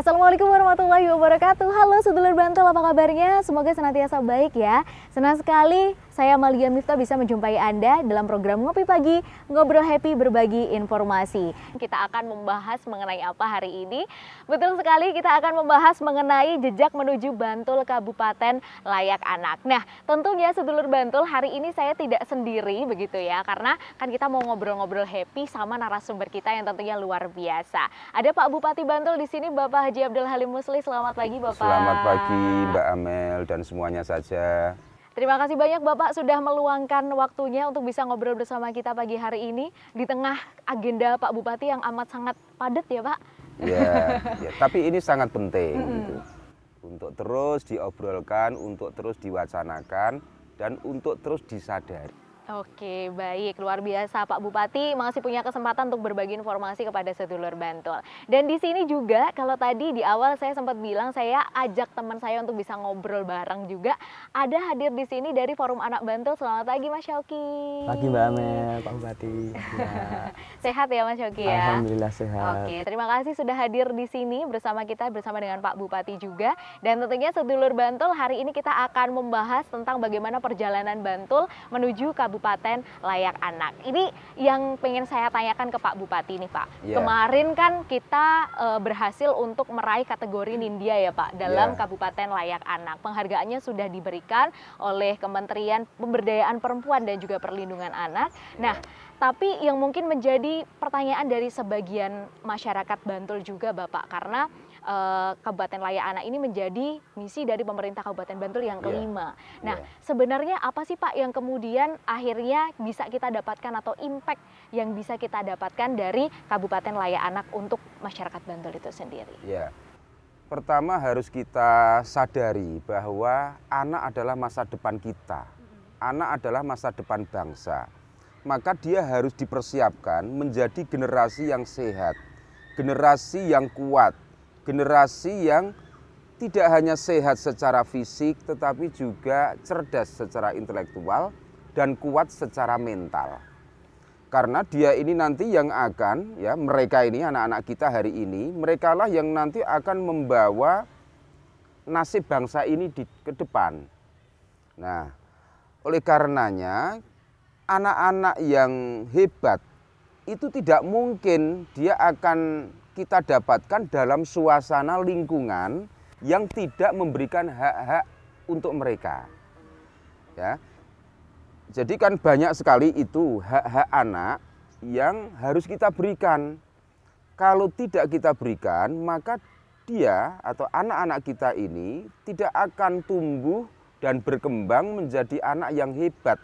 Assalamualaikum warahmatullahi wabarakatuh. Halo sedulur Bantul, apa kabarnya? Semoga senantiasa baik ya. Senang sekali saya Malia Miftah bisa menjumpai Anda dalam program Ngopi Pagi, Ngobrol Happy Berbagi Informasi. Kita akan membahas mengenai apa hari ini? Betul sekali, kita akan membahas mengenai jejak menuju Bantul Kabupaten Layak Anak. Nah, tentunya sedulur Bantul hari ini saya tidak sendiri begitu ya, karena kan kita mau ngobrol-ngobrol happy sama narasumber kita yang tentunya luar biasa. Ada Pak Bupati Bantul di sini, Bapak Haji Abdul Halim Musli. Selamat pagi, Bapak. Selamat pagi, Mbak Amel dan semuanya saja. Terima kasih banyak Bapak sudah meluangkan waktunya untuk bisa ngobrol bersama kita pagi hari ini di tengah agenda Pak Bupati yang amat sangat padat ya Pak. Ya, ya tapi ini sangat penting gitu. untuk terus diobrolkan, untuk terus diwacanakan dan untuk terus disadari. Oke, baik. Luar biasa Pak Bupati masih punya kesempatan untuk berbagi informasi kepada sedulur Bantul. Dan di sini juga kalau tadi di awal saya sempat bilang saya ajak teman saya untuk bisa ngobrol bareng juga. Ada hadir di sini dari Forum Anak Bantul. Selamat pagi Mas Syauki. Pagi Mbak Amel, Pak Bupati. Ya. sehat ya Mas Syauki ya? Alhamdulillah sehat. Oke, terima kasih sudah hadir di sini bersama kita bersama dengan Pak Bupati juga. Dan tentunya sedulur Bantul hari ini kita akan membahas tentang bagaimana perjalanan Bantul menuju Kabupaten Kabupaten Layak Anak. Ini yang pengen saya tanyakan ke Pak Bupati nih Pak. Yeah. Kemarin kan kita e, berhasil untuk meraih kategori Nindya ya Pak dalam Yeah. Kabupaten Layak Anak. Penghargaannya sudah diberikan oleh Kementerian Pemberdayaan Perempuan dan juga Perlindungan Anak. Nah, tapi yang mungkin menjadi pertanyaan dari sebagian masyarakat Bantul juga Bapak karena eh, Kabupaten Layak Anak ini menjadi misi dari pemerintah Kabupaten Bantul yang Iya. kelima. Nah, Iya. sebenarnya apa sih Pak yang kemudian akhirnya bisa kita dapatkan atau impact yang bisa kita dapatkan dari Kabupaten Layak Anak untuk masyarakat Bantul itu sendiri? Ya. Pertama harus kita sadari bahwa anak adalah masa depan kita. Anak adalah masa depan bangsa. Maka dia harus dipersiapkan menjadi generasi yang sehat, generasi yang kuat, generasi yang tidak hanya sehat secara fisik tetapi juga cerdas secara intelektual dan kuat secara mental. Karena dia ini nanti yang akan ya mereka ini anak-anak kita hari ini mereka lah yang nanti akan membawa nasib bangsa ini di ke depan. Nah, oleh karenanya anak-anak yang hebat itu tidak mungkin dia akan kita dapatkan dalam suasana lingkungan yang tidak memberikan hak-hak untuk mereka. Ya. Jadi kan banyak sekali itu hak-hak anak yang harus kita berikan. Kalau tidak kita berikan, maka dia atau anak-anak kita ini tidak akan tumbuh dan berkembang menjadi anak yang hebat.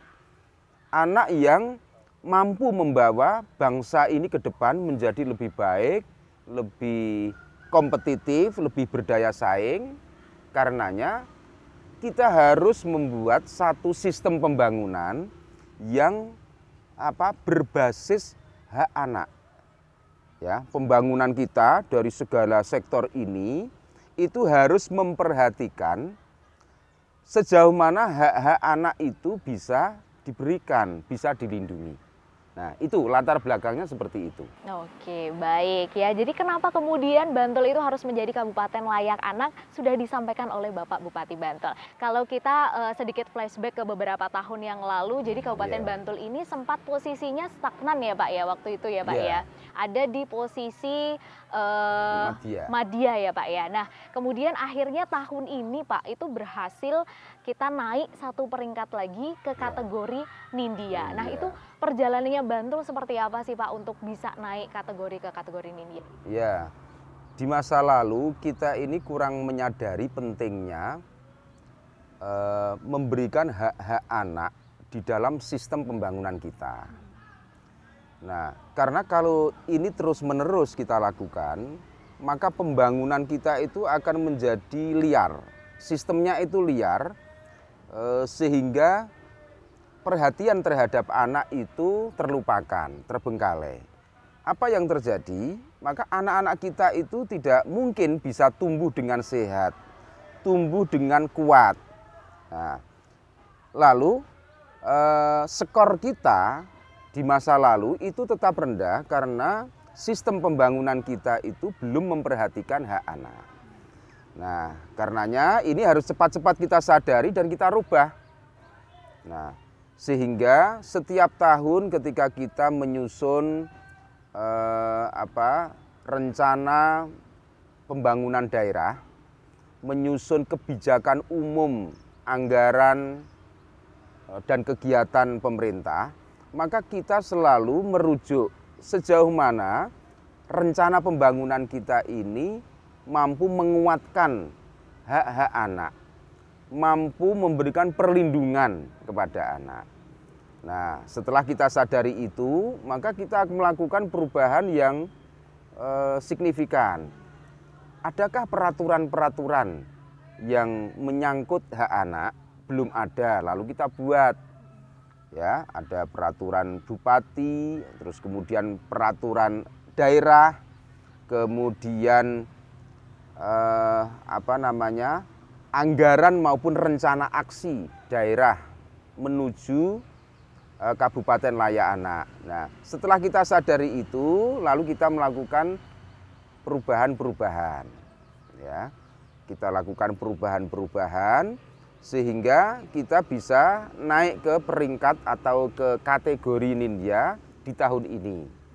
Anak yang mampu membawa bangsa ini ke depan menjadi lebih baik, lebih kompetitif, lebih berdaya saing. Karenanya kita harus membuat satu sistem pembangunan yang apa berbasis hak anak. Ya, pembangunan kita dari segala sektor ini itu harus memperhatikan sejauh mana hak-hak anak itu bisa diberikan, bisa dilindungi. Nah, itu latar belakangnya seperti itu. Oke, baik ya. Jadi kenapa kemudian Bantul itu harus menjadi kabupaten layak anak sudah disampaikan oleh Bapak Bupati Bantul. Kalau kita eh, sedikit flashback ke beberapa tahun yang lalu, jadi Kabupaten Iya. Bantul ini sempat posisinya stagnan ya Pak ya waktu itu ya Pak Iya. ya. Ada di posisi eh, Madya. Madya ya Pak ya. Nah, kemudian akhirnya tahun ini Pak itu berhasil kita naik satu peringkat lagi ke kategori Nindya. Nah, Iya. itu perjalanannya Bantul seperti apa sih Pak untuk bisa naik kategori ke kategori Nindya? Ya, di masa lalu kita ini kurang menyadari pentingnya eh, memberikan hak-hak anak di dalam sistem pembangunan kita. Nah, karena kalau ini terus-menerus kita lakukan, maka pembangunan kita itu akan menjadi liar. Sistemnya itu liar, sehingga perhatian terhadap anak itu terlupakan, terbengkalai. Apa yang terjadi? Maka anak-anak kita itu tidak mungkin bisa tumbuh dengan sehat, tumbuh dengan kuat. Nah, lalu eh, skor kita di masa lalu itu tetap rendah karena sistem pembangunan kita itu belum memperhatikan hak anak. Nah, karenanya ini harus cepat-cepat kita sadari dan kita rubah. Nah, sehingga setiap tahun ketika kita menyusun eh, apa rencana pembangunan daerah, menyusun kebijakan umum, anggaran eh, dan kegiatan pemerintah, maka kita selalu merujuk sejauh mana rencana pembangunan kita ini mampu menguatkan hak-hak anak, mampu memberikan perlindungan kepada anak. Nah, setelah kita sadari itu, maka kita melakukan perubahan yang eh, signifikan. Adakah peraturan-peraturan yang menyangkut hak anak belum ada, lalu kita buat ya ada peraturan bupati terus kemudian peraturan daerah kemudian eh, apa namanya anggaran maupun rencana aksi daerah menuju eh, kabupaten layak anak. Nah, setelah kita sadari itu, lalu kita melakukan perubahan-perubahan, ya. Kita lakukan perubahan-perubahan sehingga kita bisa naik ke peringkat atau ke kategori ninja di tahun ini.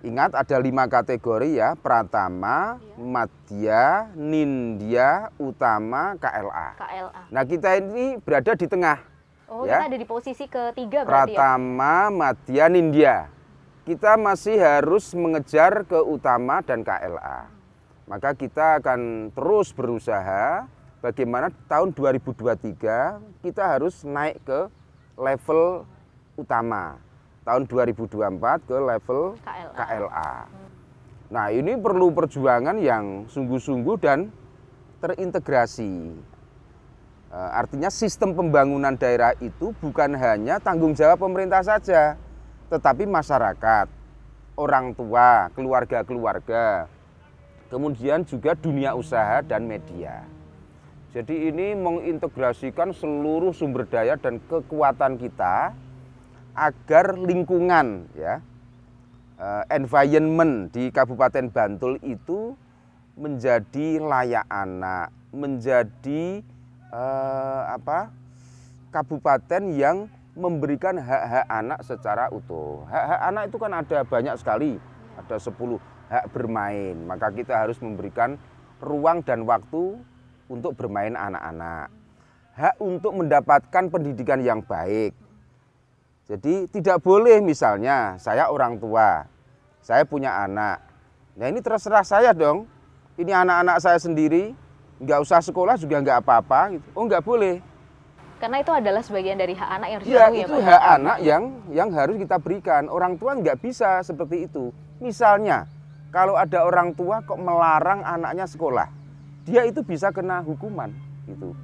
Ingat ada lima kategori ya, Pratama, Madya, Nindya, Utama, KLA. KLA. Nah kita ini berada di tengah. Oh, Ya. kita ada di posisi ketiga berarti ya. Pratama, Madya, Nindya. Kita masih harus mengejar ke Utama dan KLA. Maka kita akan terus berusaha bagaimana tahun 2023 kita harus naik ke level utama. Tahun 2024 ke level KLA. KLA. Nah, ini perlu perjuangan yang sungguh-sungguh dan terintegrasi. Eh, Artinya sistem pembangunan daerah itu bukan hanya tanggung jawab pemerintah saja, tetapi masyarakat, orang tua, keluarga-keluarga, kemudian juga dunia usaha dan media. Jadi ini mengintegrasikan seluruh sumber daya dan kekuatan kita agar lingkungan ya eh, environment di Kabupaten Bantul itu menjadi layak anak, menjadi eh, apa kabupaten yang memberikan hak-hak anak secara utuh. Hak-hak anak itu kan ada banyak sekali, ada 10 hak bermain. Maka kita harus memberikan ruang dan waktu untuk bermain anak-anak. Hak untuk mendapatkan pendidikan yang baik. Jadi tidak boleh misalnya saya orang tua, saya punya anak. Nah ini terserah saya dong. Ini anak-anak saya sendiri, nggak usah sekolah juga nggak apa-apa. Gitu. Oh nggak boleh. Karena itu adalah sebagian dari hak anak yang harus Ya dipenuhi itu Pak. hak anak yang yang harus kita berikan. Orang tua nggak bisa seperti itu. Misalnya kalau ada orang tua kok melarang anaknya sekolah, dia itu bisa kena hukuman. Gitu.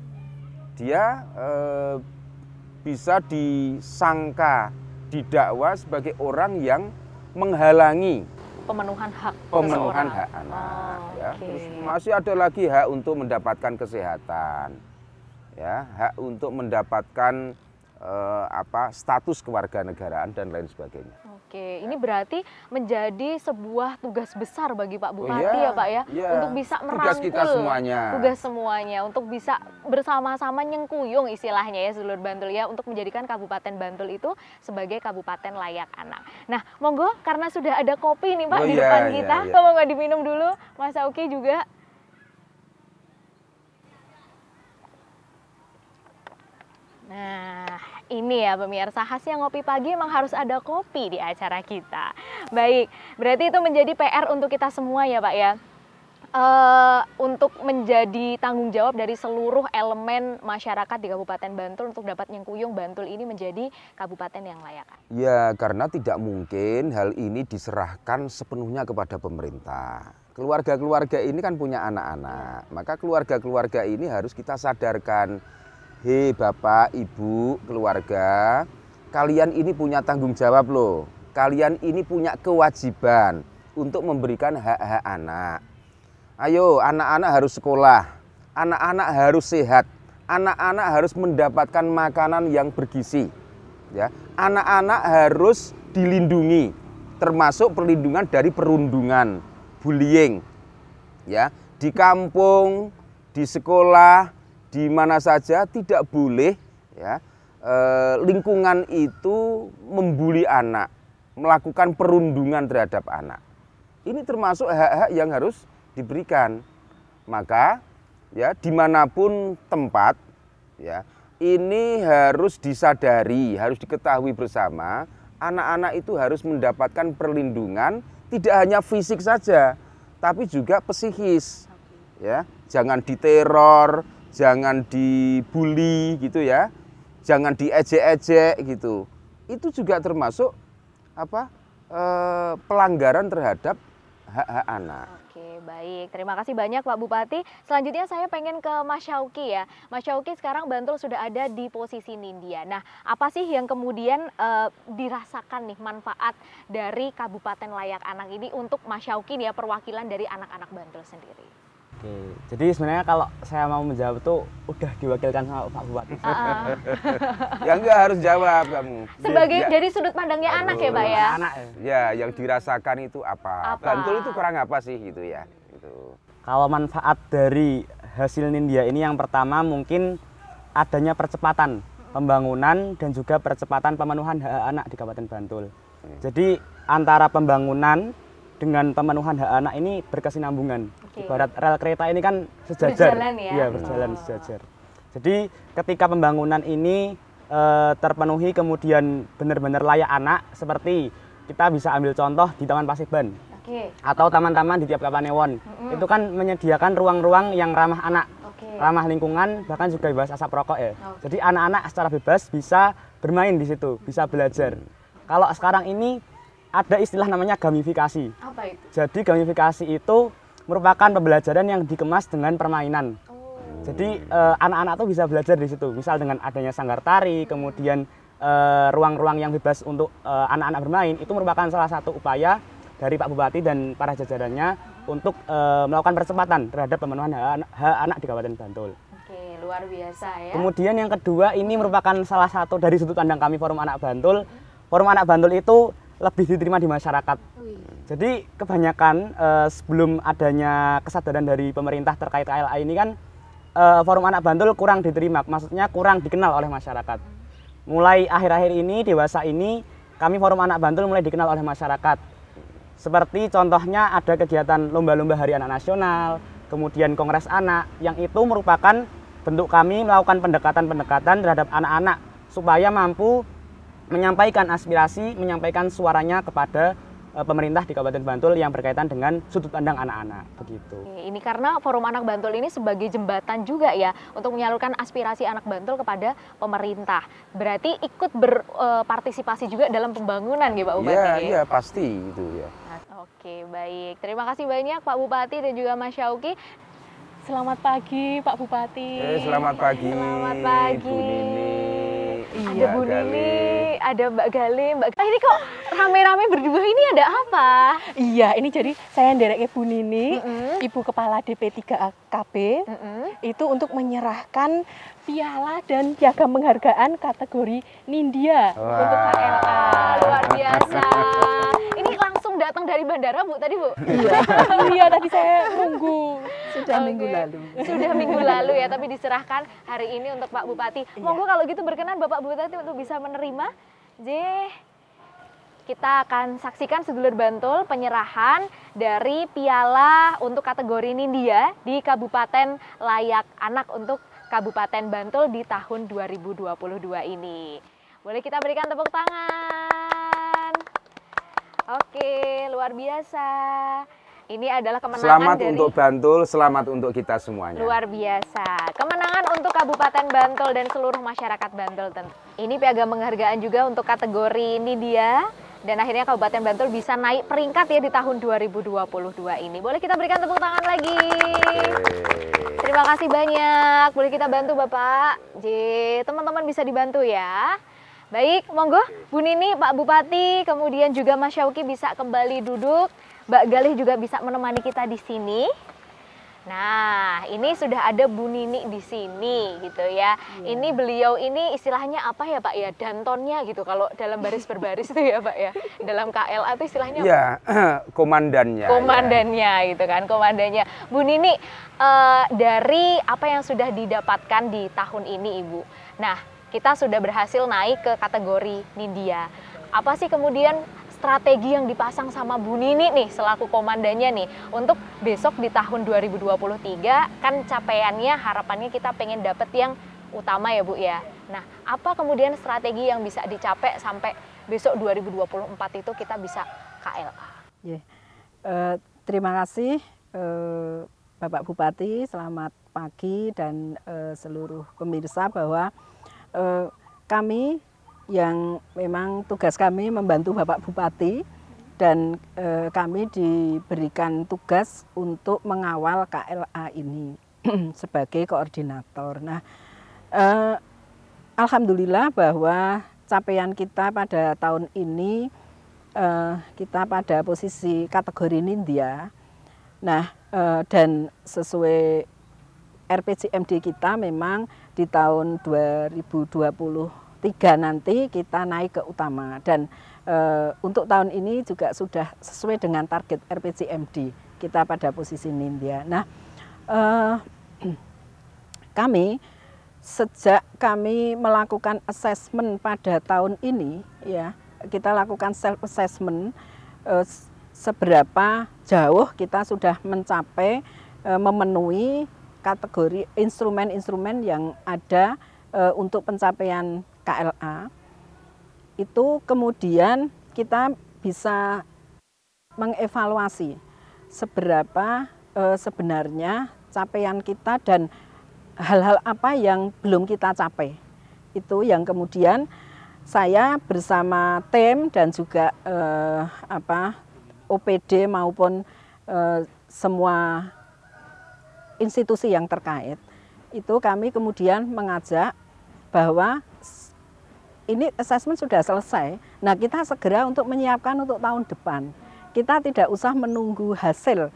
Dia eh, bisa disangka didakwa sebagai orang yang menghalangi pemenuhan hak pemenuhan hak anak. Oh, ya. oke. Terus masih ada lagi hak untuk mendapatkan kesehatan, ya, hak untuk mendapatkan eh, apa status kewarganegaraan dan lain sebagainya. Oke, ini berarti menjadi sebuah tugas besar bagi Pak Oh Bupati iya, ya Pak ya, iya. untuk bisa merangkul Tugas kita semuanya. tugas semuanya, untuk bisa bersama-sama nyengkuyung istilahnya ya seluruh Bantul ya, untuk menjadikan Kabupaten Bantul itu sebagai kabupaten layak anak. Nah, monggo karena sudah ada kopi nih Pak Oh di iya, depan iya, kita, iya. monggo diminum dulu, Mas Auki juga. Nah, ini ya pemirsa khasnya ngopi pagi emang harus ada kopi di acara kita. Baik, berarti itu menjadi PR untuk kita semua ya Pak ya. Eh, untuk menjadi tanggung jawab dari seluruh elemen masyarakat di Kabupaten Bantul untuk dapat nyengkuyung Bantul ini menjadi kabupaten yang layak. Ya, karena tidak mungkin hal ini diserahkan sepenuhnya kepada pemerintah. Keluarga-keluarga ini kan punya anak-anak, maka keluarga-keluarga ini harus kita sadarkan, hei bapak, ibu, keluarga, kalian ini punya tanggung jawab loh. Kalian ini punya kewajiban untuk memberikan hak-hak anak. Ayo, anak-anak harus sekolah, anak-anak harus sehat, anak-anak harus mendapatkan makanan yang bergizi. Ya, anak-anak harus dilindungi, termasuk perlindungan dari perundungan, bullying. Ya, di kampung, di sekolah, di mana saja tidak boleh ya eh, lingkungan itu membuli anak, melakukan perundungan terhadap anak. Ini termasuk hak-hak yang harus diberikan. Maka ya di mana pun tempat ya ini harus disadari, harus diketahui bersama anak-anak itu harus mendapatkan perlindungan tidak hanya fisik saja, tapi juga psikis. Ya, jangan diteror, jangan dibully gitu ya. Jangan diejek-ejek gitu. Itu juga termasuk apa? eh, pelanggaran terhadap hak-hak anak. Oke, baik. Terima kasih banyak Pak Bupati. Selanjutnya saya pengen ke Mas Syauki ya. Mas Syauki sekarang Bantul sudah ada di posisi Nindya. Nah, apa sih yang kemudian eh, dirasakan nih manfaat dari Kabupaten Layak Anak ini untuk Mas Syauki ya perwakilan dari anak-anak Bantul sendiri? Oke, jadi sebenarnya kalau saya mau menjawab tuh udah diwakilkan sama Pak Bupati. Ah, ah. Ya enggak harus jawab kamu. Sebagai Ya. dari sudut pandangnya anak ya, Pak ya. Anak ya. Ya, yang dirasakan itu apa? Apa? Bantul itu kurang apa sih gitu ya? Gitu. Kalau manfaat dari hasil Nindya ini yang pertama mungkin adanya percepatan pembangunan dan juga percepatan pemenuhan hak anak di Kabupaten Bantul. Jadi antara pembangunan dengan pemenuhan hak anak ini berkesinambungan. Oke. Ibarat rel kereta ini kan sejajar. Berjalan ya? Iya, berjalan Oh. sejajar. Jadi ketika pembangunan ini eh, terpenuhi kemudian benar-benar layak anak seperti kita bisa ambil contoh di Taman Pasiban Oke. atau taman-taman di tiap Kapanewon. Itu kan menyediakan ruang-ruang yang ramah anak, Oke. ramah lingkungan, bahkan juga bebas asap rokok ya. Oke. Jadi anak-anak secara bebas bisa bermain di situ, bisa belajar. Kalau sekarang ini ada istilah namanya gamifikasi. Apa itu? Jadi gamifikasi itu merupakan pembelajaran yang dikemas dengan permainan. Oh. Jadi eh, anak-anak tuh bisa belajar di situ. Misal dengan adanya sanggar tari, kemudian eh, ruang-ruang yang bebas untuk eh, anak-anak bermain itu merupakan salah satu upaya dari Pak Bupati dan para jajarannya untuk eh, melakukan percepatan terhadap pemenuhan hak anak, hak anak di Kabupaten Bantul. Oke, luar biasa ya. Kemudian yang kedua ini merupakan salah satu dari sudut pandang kami Forum Anak Bantul. Forum Anak Bantul itu lebih diterima di masyarakat. Jadi kebanyakan eh, sebelum adanya kesadaran dari pemerintah terkait KLA ini kan eh, Forum Anak Bantul kurang diterima, maksudnya kurang dikenal oleh masyarakat. Mulai akhir-akhir ini, dewasa ini, kami Forum Anak Bantul mulai dikenal oleh masyarakat. Seperti contohnya ada kegiatan lomba-lomba Hari Anak Nasional, kemudian Kongres Anak, yang itu merupakan bentuk kami melakukan pendekatan-pendekatan terhadap anak-anak supaya mampu menyampaikan aspirasi, menyampaikan suaranya kepada eh, pemerintah di Kabupaten Bantul yang berkaitan dengan sudut pandang anak-anak begitu. Ini karena Forum Anak Bantul ini sebagai jembatan juga ya untuk menyalurkan aspirasi anak Bantul kepada pemerintah. Berarti ikut berpartisipasi juga dalam pembangunan ya Pak Bupati. Iya, iya pasti itu ya. Oke, baik. Terima kasih banyak Pak Bupati dan juga Mas Syauki. Selamat pagi Pak Bupati. Eh, selamat pagi. Selamat pagi. Bu Nini. Ada Iya, Bu Gali. Nini, ada Mbak Galim, Mbak. Ah, ini kok rame-rame berdua ini ada apa? Iya, ini jadi saya nderek Bu Nini, Mm-mm. Ibu Kepala DP3KB, Mm-mm. itu untuk menyerahkan piala dan piagam penghargaan kategori Nindya Wah. untuk KLA. Luar biasa. Dari bandara Bu tadi Bu? iya, tadi saya nunggu. Sudah Oke. minggu lalu. Sudah minggu lalu ya, tapi diserahkan hari ini untuk Pak Bupati. Monggo kalau gitu berkenan Bapak Bupati untuk bisa menerima. J. Kita akan saksikan sedulur Bantul penyerahan dari piala untuk kategori Nindya di Kabupaten Layak Anak untuk Kabupaten Bantul di tahun 2022 ini. Boleh kita berikan tepuk tangan. Oke, luar biasa. Ini adalah kemenangan Selamat dari untuk Bantul, selamat untuk kita semuanya. Luar biasa. Kemenangan untuk Kabupaten Bantul dan seluruh masyarakat Bantul. Ini piagam penghargaan juga untuk kategori ini dia. Dan akhirnya Kabupaten Bantul bisa naik peringkat ya di tahun 2022 ini. Boleh kita berikan tepuk tangan lagi. Oke. Terima kasih banyak. Boleh kita bantu Bapak. J, teman-teman bisa dibantu ya. Baik, monggo Bu Nini, Pak Bupati, kemudian juga Mas Syauki bisa kembali duduk. Mbak Galih juga bisa menemani kita di sini. Nah, ini sudah ada Bu Nini di sini gitu ya. Ini beliau ini istilahnya apa ya Pak ya? Dantonnya gitu kalau dalam baris berbaris itu ya Pak ya. Dalam KLA itu istilahnya apa? Ya, komandannya. komandannya gitu kan, komandannya. Bu Nini eh, dari apa yang sudah didapatkan di tahun ini Ibu. Nah, kita sudah berhasil naik ke kategori Nindya. Apa sih kemudian strategi yang dipasang sama Bu Nini nih selaku komandannya nih untuk besok di tahun 2023 kan capaiannya harapannya kita pengen dapet yang utama ya Bu ya. Nah, apa kemudian strategi yang bisa dicapai sampai besok 2024 itu kita bisa KLA? Ya. Eh, terima kasih eh, Bapak Bupati, selamat pagi dan eh, seluruh pemirsa bahwa eh, kami yang memang tugas kami membantu Bapak Bupati dan eh, kami diberikan tugas untuk mengawal KLA ini sebagai koordinator. Nah, eh, alhamdulillah bahwa capaian kita pada tahun ini eh, kita pada posisi kategori Nindya. Nah, eh, dan sesuai RPJMD kita memang di tahun 2023 nanti kita naik ke utama dan eh, untuk tahun ini juga sudah sesuai dengan target RPJMD kita pada posisi Nindya. Nah, eh, kami sejak kami melakukan assessment pada tahun ini ya kita lakukan self assessment eh, seberapa jauh kita sudah mencapai memenuhi kategori instrumen-instrumen yang ada eh, untuk pencapaian KLA itu kemudian kita bisa mengevaluasi seberapa eh, sebenarnya capaian kita dan hal-hal apa yang belum kita capai. Itu yang kemudian saya bersama tim dan juga eh, apa OPD maupun eh, semua institusi yang terkait itu kami kemudian mengajak bahwa ini assessment sudah selesai. Nah, kita segera untuk menyiapkan untuk tahun depan. Kita tidak usah menunggu hasil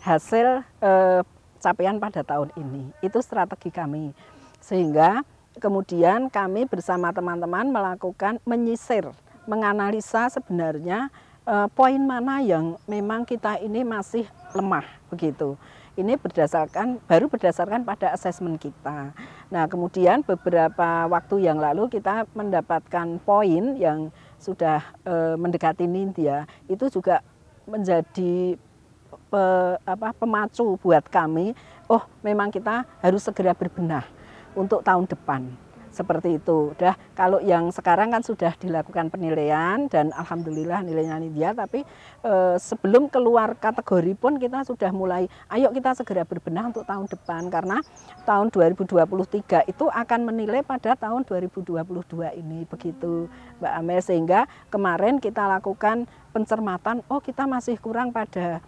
hasil eh, capaian pada tahun ini. Itu strategi kami. Sehingga kemudian kami bersama teman-teman melakukan menyisir, menganalisa sebenarnya eh, poin mana yang memang kita ini masih lemah begitu. Ini berdasarkan baru berdasarkan pada asesmen kita. Nah, kemudian beberapa waktu yang lalu kita mendapatkan poin yang sudah eh, mendekati Nindya itu juga menjadi pe, apa, pemacu buat kami, oh memang kita harus segera berbenah untuk tahun depan. Seperti itu. Dah kalau yang sekarang kan sudah dilakukan penilaian dan alhamdulillah nilainya Nindya tapi e, sebelum keluar kategori pun kita sudah mulai ayo kita segera berbenah untuk tahun depan karena tahun 2023 itu akan menilai pada tahun 2022 ini begitu Mbak Amel sehingga kemarin kita lakukan pencermatan oh kita masih kurang pada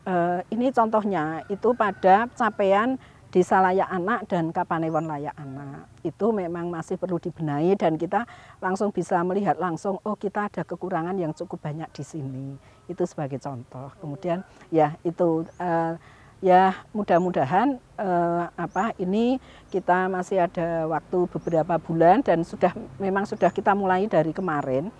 Uh, ini contohnya itu pada capaian desa layak anak dan kapanewon layak anak. Itu memang masih perlu dibenahi dan kita langsung bisa melihat langsung oh kita ada kekurangan yang cukup banyak di sini. Itu sebagai contoh. Kemudian ya itu uh, ya mudah-mudahan uh, apa ini kita masih ada waktu beberapa bulan dan sudah memang sudah kita mulai dari kemarin.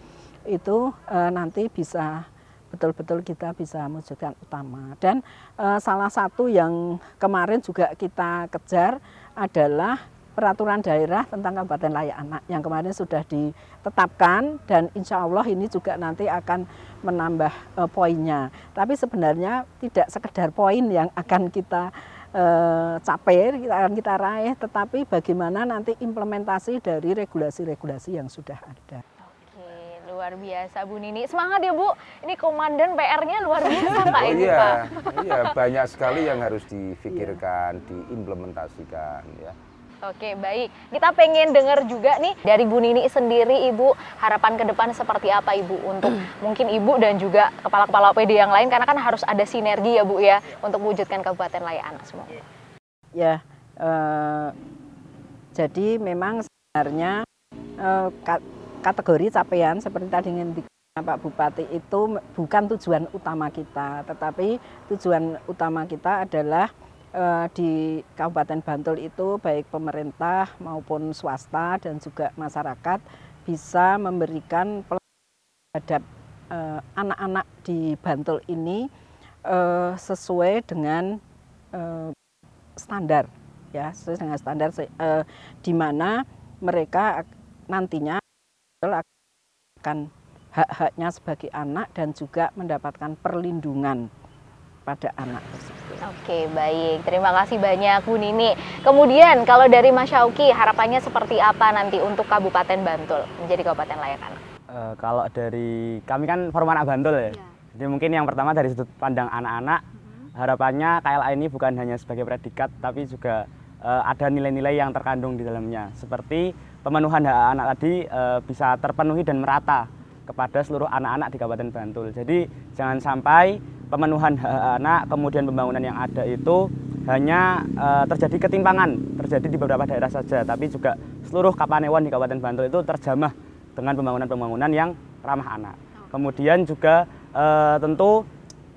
Itu uh, nanti bisa betul-betul kita bisa mewujudkan utama. Dan e, salah satu yang kemarin juga kita kejar adalah peraturan daerah tentang kabupaten layak anak yang kemarin sudah ditetapkan dan insya Allah ini juga nanti akan menambah e, poinnya. Tapi sebenarnya tidak sekedar poin yang akan kita e, capai, kita akan kita raih, tetapi bagaimana nanti implementasi dari regulasi-regulasi yang sudah ada luar biasa Bu Nini. Semangat ya Bu. Ini komandan PR-nya luar biasa Pak oh, ini iya. Pak. Iya, banyak sekali yang harus difikirkan, diimplementasikan ya. Oke, baik. Kita pengen dengar juga nih dari Bu Nini sendiri, Ibu, harapan ke depan seperti apa, Ibu, untuk mungkin Ibu dan juga kepala-kepala OPD yang lain, karena kan harus ada sinergi ya, Bu, ya, untuk mewujudkan Kabupaten Layak Anak semua. Ya, eh, jadi memang sebenarnya eh, kategori capaian seperti tadi ingin Pak Bupati itu bukan tujuan utama kita, tetapi tujuan utama kita adalah eh, di Kabupaten Bantul itu baik pemerintah maupun swasta dan juga masyarakat bisa memberikan terhadap eh, anak-anak di Bantul ini eh, sesuai dengan eh, standar ya sesuai dengan standar eh, di mana mereka ak- nantinya akan hak-haknya sebagai anak dan juga mendapatkan perlindungan pada anak tersebut. Oke, baik. Terima kasih banyak Bu Nini. Kemudian kalau dari Mas Syauki, harapannya seperti apa nanti untuk Kabupaten Bantul menjadi kabupaten layak anak? Eh, kalau dari kami kan forum anak Bantul ya. Jadi mungkin yang pertama dari sudut pandang anak-anak, harapannya KLA ini bukan hanya sebagai predikat, tapi juga eh, ada nilai-nilai yang terkandung di dalamnya. Seperti pemenuhan hak anak tadi eh, bisa terpenuhi dan merata kepada seluruh anak-anak di Kabupaten Bantul. Jadi jangan sampai pemenuhan hak anak kemudian pembangunan yang ada itu hanya eh, terjadi ketimpangan, terjadi di beberapa daerah saja, tapi juga seluruh kapanewon di Kabupaten Bantul itu terjamah dengan pembangunan-pembangunan yang ramah anak. Kemudian juga eh, tentu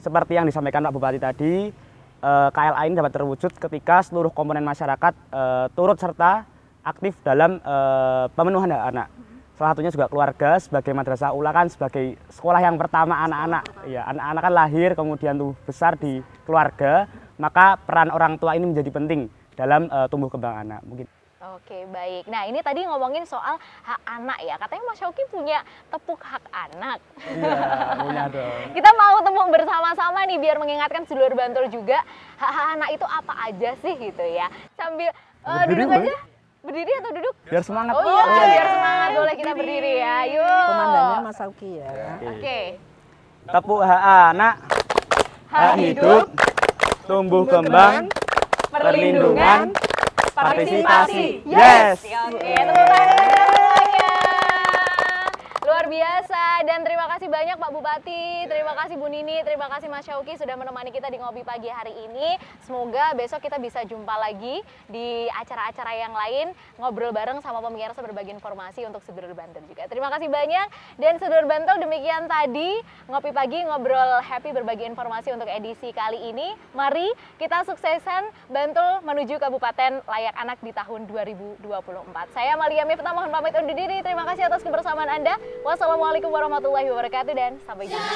seperti yang disampaikan Pak Bupati tadi, eh, KLA ini dapat terwujud ketika seluruh komponen masyarakat eh, turut serta aktif dalam eh, pemenuhan hak anak. Salah satunya juga keluarga sebagai madrasah ula kan sebagai sekolah yang pertama anak-anak. Ya, anak-anak kan lahir kemudian tuh besar di keluarga, maka peran orang tua ini menjadi penting dalam eh, tumbuh kembang anak. Mungkin Oke, baik. Nah, ini tadi ngomongin soal hak anak ya. Katanya Mas Syauki punya tepuk hak anak. Iya, punya dong. Kita mau tepuk bersama-sama nih biar mengingatkan sedulur Bantul juga hak-hak anak itu apa aja sih gitu ya. Sambil Berdiri duduk aja. Berdiri atau duduk? Biar semangat. Oh iya, biar semangat. Boleh kita berdiri ya. Yuk. Komandannya Mas Auki ya. Oke. Tepuk hak anak, hak hidup, tumbuh kembang, perlindungan, partisipasi. Yes. Oke, tepuk tangan biasa dan terima kasih banyak Pak Bupati, terima kasih Bu Nini, terima kasih Mas Syauki sudah menemani kita di ngopi pagi hari ini. Semoga besok kita bisa jumpa lagi di acara-acara yang lain ngobrol bareng sama pemirsa berbagi informasi untuk sedulur Bantul juga. Terima kasih banyak dan sedulur Bantul demikian tadi ngopi pagi ngobrol happy berbagi informasi untuk edisi kali ini. Mari kita suksesan Bantul menuju Kabupaten layak anak di tahun 2024. Saya Malia Miftah mohon pamit undur diri. Terima kasih atas kebersamaan Anda. Assalamualaikum warahmatullahi wabarakatuh dan sampai jumpa.